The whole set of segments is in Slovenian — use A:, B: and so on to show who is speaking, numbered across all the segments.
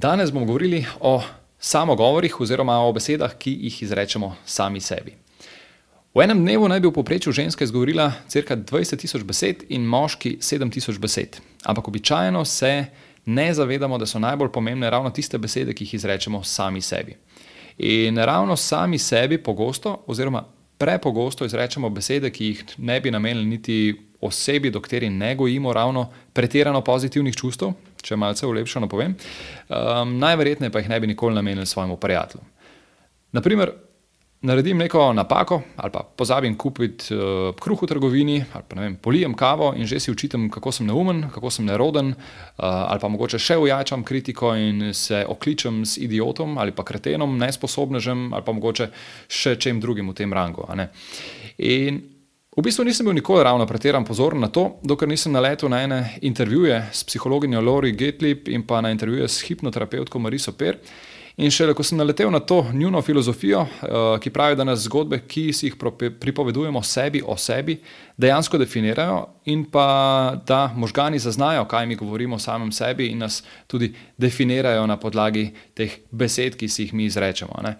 A: Danes bomo govorili o samogovorih oziroma o besedah, ki jih izrečemo sami sebi. V enem dnevu naj bi v povprečju ženska izgovorila crka 20 tisoč besed in moški 7 tisoč besed. Ampak običajno se ne zavedamo, da so najbolj pomembne ravno tiste besede, ki jih izrečemo sami sebi. In ravno sami sebi pogosto oziroma prepogosto izrečemo besede, ki jih ne bi namenili niti osebi, do kateri ne gojimo ravno pretirano pozitivnih čustev, če malce ulepšano povem, um, najverjetneje pa jih ne bi nikoli namenili svojemu prijatelju. Naprimer, naredim neko napako ali pa pozabim kupiti uh, kruh v trgovini, ali pa vem, polijem kavo in že si učitam, kako sem neumen, kako sem neroden, uh, ali pa mogoče še ujačam kritiko in se okličem s idiotom ali pa kretenom, nesposobnežem ali pa mogoče še čem drugim v tem rangu. In V bistvu nisem bil nikoli ravno pretiran pozoren na to, dokler nisem naletel na ene intervjuje s psihologinjo Lori Getlip in pa na intervjuje s hipnoterapeutko Mariso Per. In šele ko sem naletel na to njuno filozofijo, eh, ki pravi, da nas zgodbe, ki si jih pripovedujemo sebi o sebi, dejansko definirajo, in pa da možgani zaznajo, kaj mi govorimo o samem sebi, in nas tudi definirajo na podlagi teh besed, ki si jih mi izrečemo. Ne.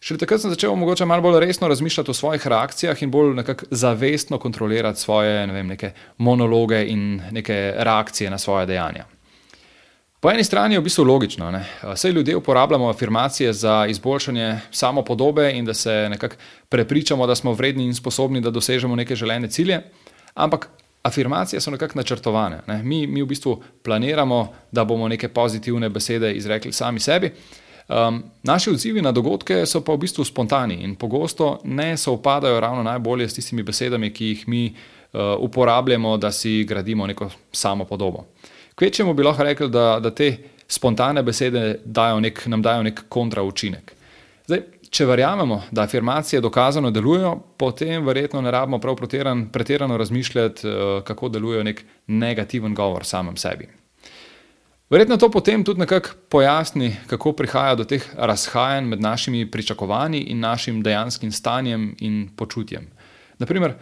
A: Šele takrat sem začel mogoče malo bolj resno razmišljati o svojih reakcijah in bolj zavestno kontrolirati svoje ne vem, monologe in neke reakcije na svoje dejanja. Po eni strani je v bistvu logično, da vse ljudje uporabljamo afirmacije za izboljšanje samopodobe in da se nekako prepričamo, da smo vredni in sposobni, da dosežemo neke želene cilje, ampak afirmacije so nekako načrtovane. Ne? Mi, mi v bistvu planiramo, da bomo neke pozitivne besede izrekli sami sebi. Um, naši odzivi na dogodke so pa v bistvu spontani in pogosto ne sovpadajo ravno najbolje s tistimi besedami, ki jih mi uh, uporabljamo, da si gradimo neko samo podobo. Kvečemu bi lahko rekli, da, da te spontane besede dajo nek, nam dajo nek kontraučinek. Zdaj, če verjamemo, da afirmacije dokazano delujejo, potem verjetno ne rabimo prav pretirano razmišljati, uh, kako deluje nek negativen govor samem sebi. Verjetno to potem tudi nekako pojasni, kako prihaja do teh razhajanj med našimi pričakovanji in našim dejanskim stanjem in počutjem. Naprimer,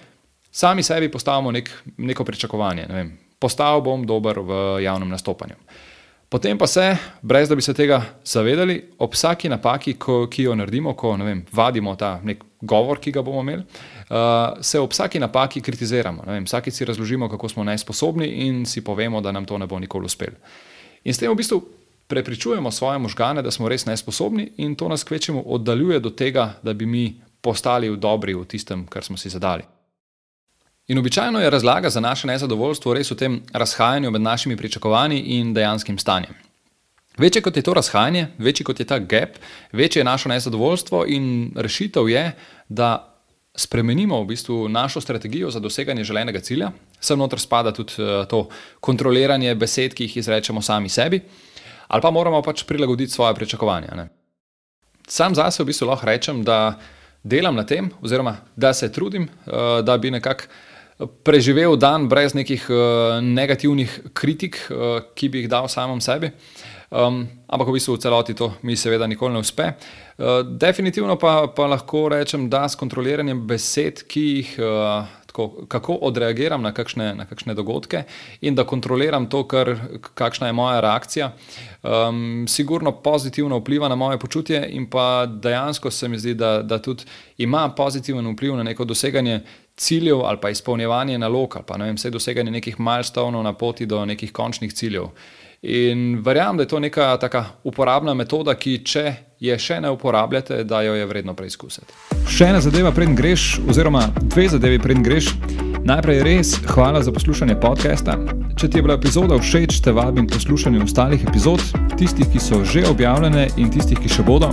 A: sami sebi postavimo nek, neko pričakovanje, ne vem, postal bom dober v javnem nastopanju. Potem pa se, brez da bi se tega zavedali, ob vsaki napaki, ko, ki jo naredimo, ko vem, vadimo ta nek govor, ki ga bomo imeli, uh, se ob vsaki napaki kritiziramo. Vsaki si razložimo, kako smo nesposobni in si povemo, da nam to ne bo nikoli uspelo. In s tem v bistvu prepričujemo svoje možgane, da smo res nesposobni, in to nas kvečemu oddaljuje do tega, da bi mi postali dobri v tistem, kar smo si zadali. In običajno je razlaga za naše nezadovoljstvo res v tem razhajanju med našimi pričakovanji in dejanskim stanjem. Večje kot je to razhajanje, večji kot je ta gap, večje je naše nezadovoljstvo, in rešitev je, da spremenimo v bistvu našo strategijo za doseganje želenega cilja. Sem noter spada tudi uh, to kontroliranje besed, ki jih izrečemo sami sebi, ali pa moramo pač prilagoditi svoje pričakovanja. Ne? Sam zase v bistvu lahko rečem, da delam na tem, oziroma da se trudim, uh, da bi nekako preživel dan brez nekih uh, negativnih kritik, uh, ki bi jih dal samem sebi. Um, ampak v bistvu v celoti to mi seveda nikoli ne uspe. Uh, definitivno pa, pa lahko rečem, da s kontroliranjem besed, ki jih, uh, tako, kako odreagiram na kakšne, na kakšne dogodke in da kontroliram to, kar, kakšna je moja reakcija, um, sigurno pozitivno vpliva na moje počutje in pa dejansko se mi zdi, da, da tudi ima pozitiven vpliv na neko doseganje ciljev ali pa izpolnjevanje nalog ali pa ne vem, vse doseganje nekih milestonov na poti do nekih končnih ciljev. In verjamem, da je to neka tako uporabna metoda, ki če je še ne uporabljate, da jo je vredno preizkusiti.
B: Še ena zadeva, preden greš, oziroma dve zadevi, preden greš. Najprej res hvala za poslušanje podcasta. Če ti je bila epizoda všeč, te vabim poslušati ostalih epizod, tistih, ki so že objavljene in tistih, ki še bodo.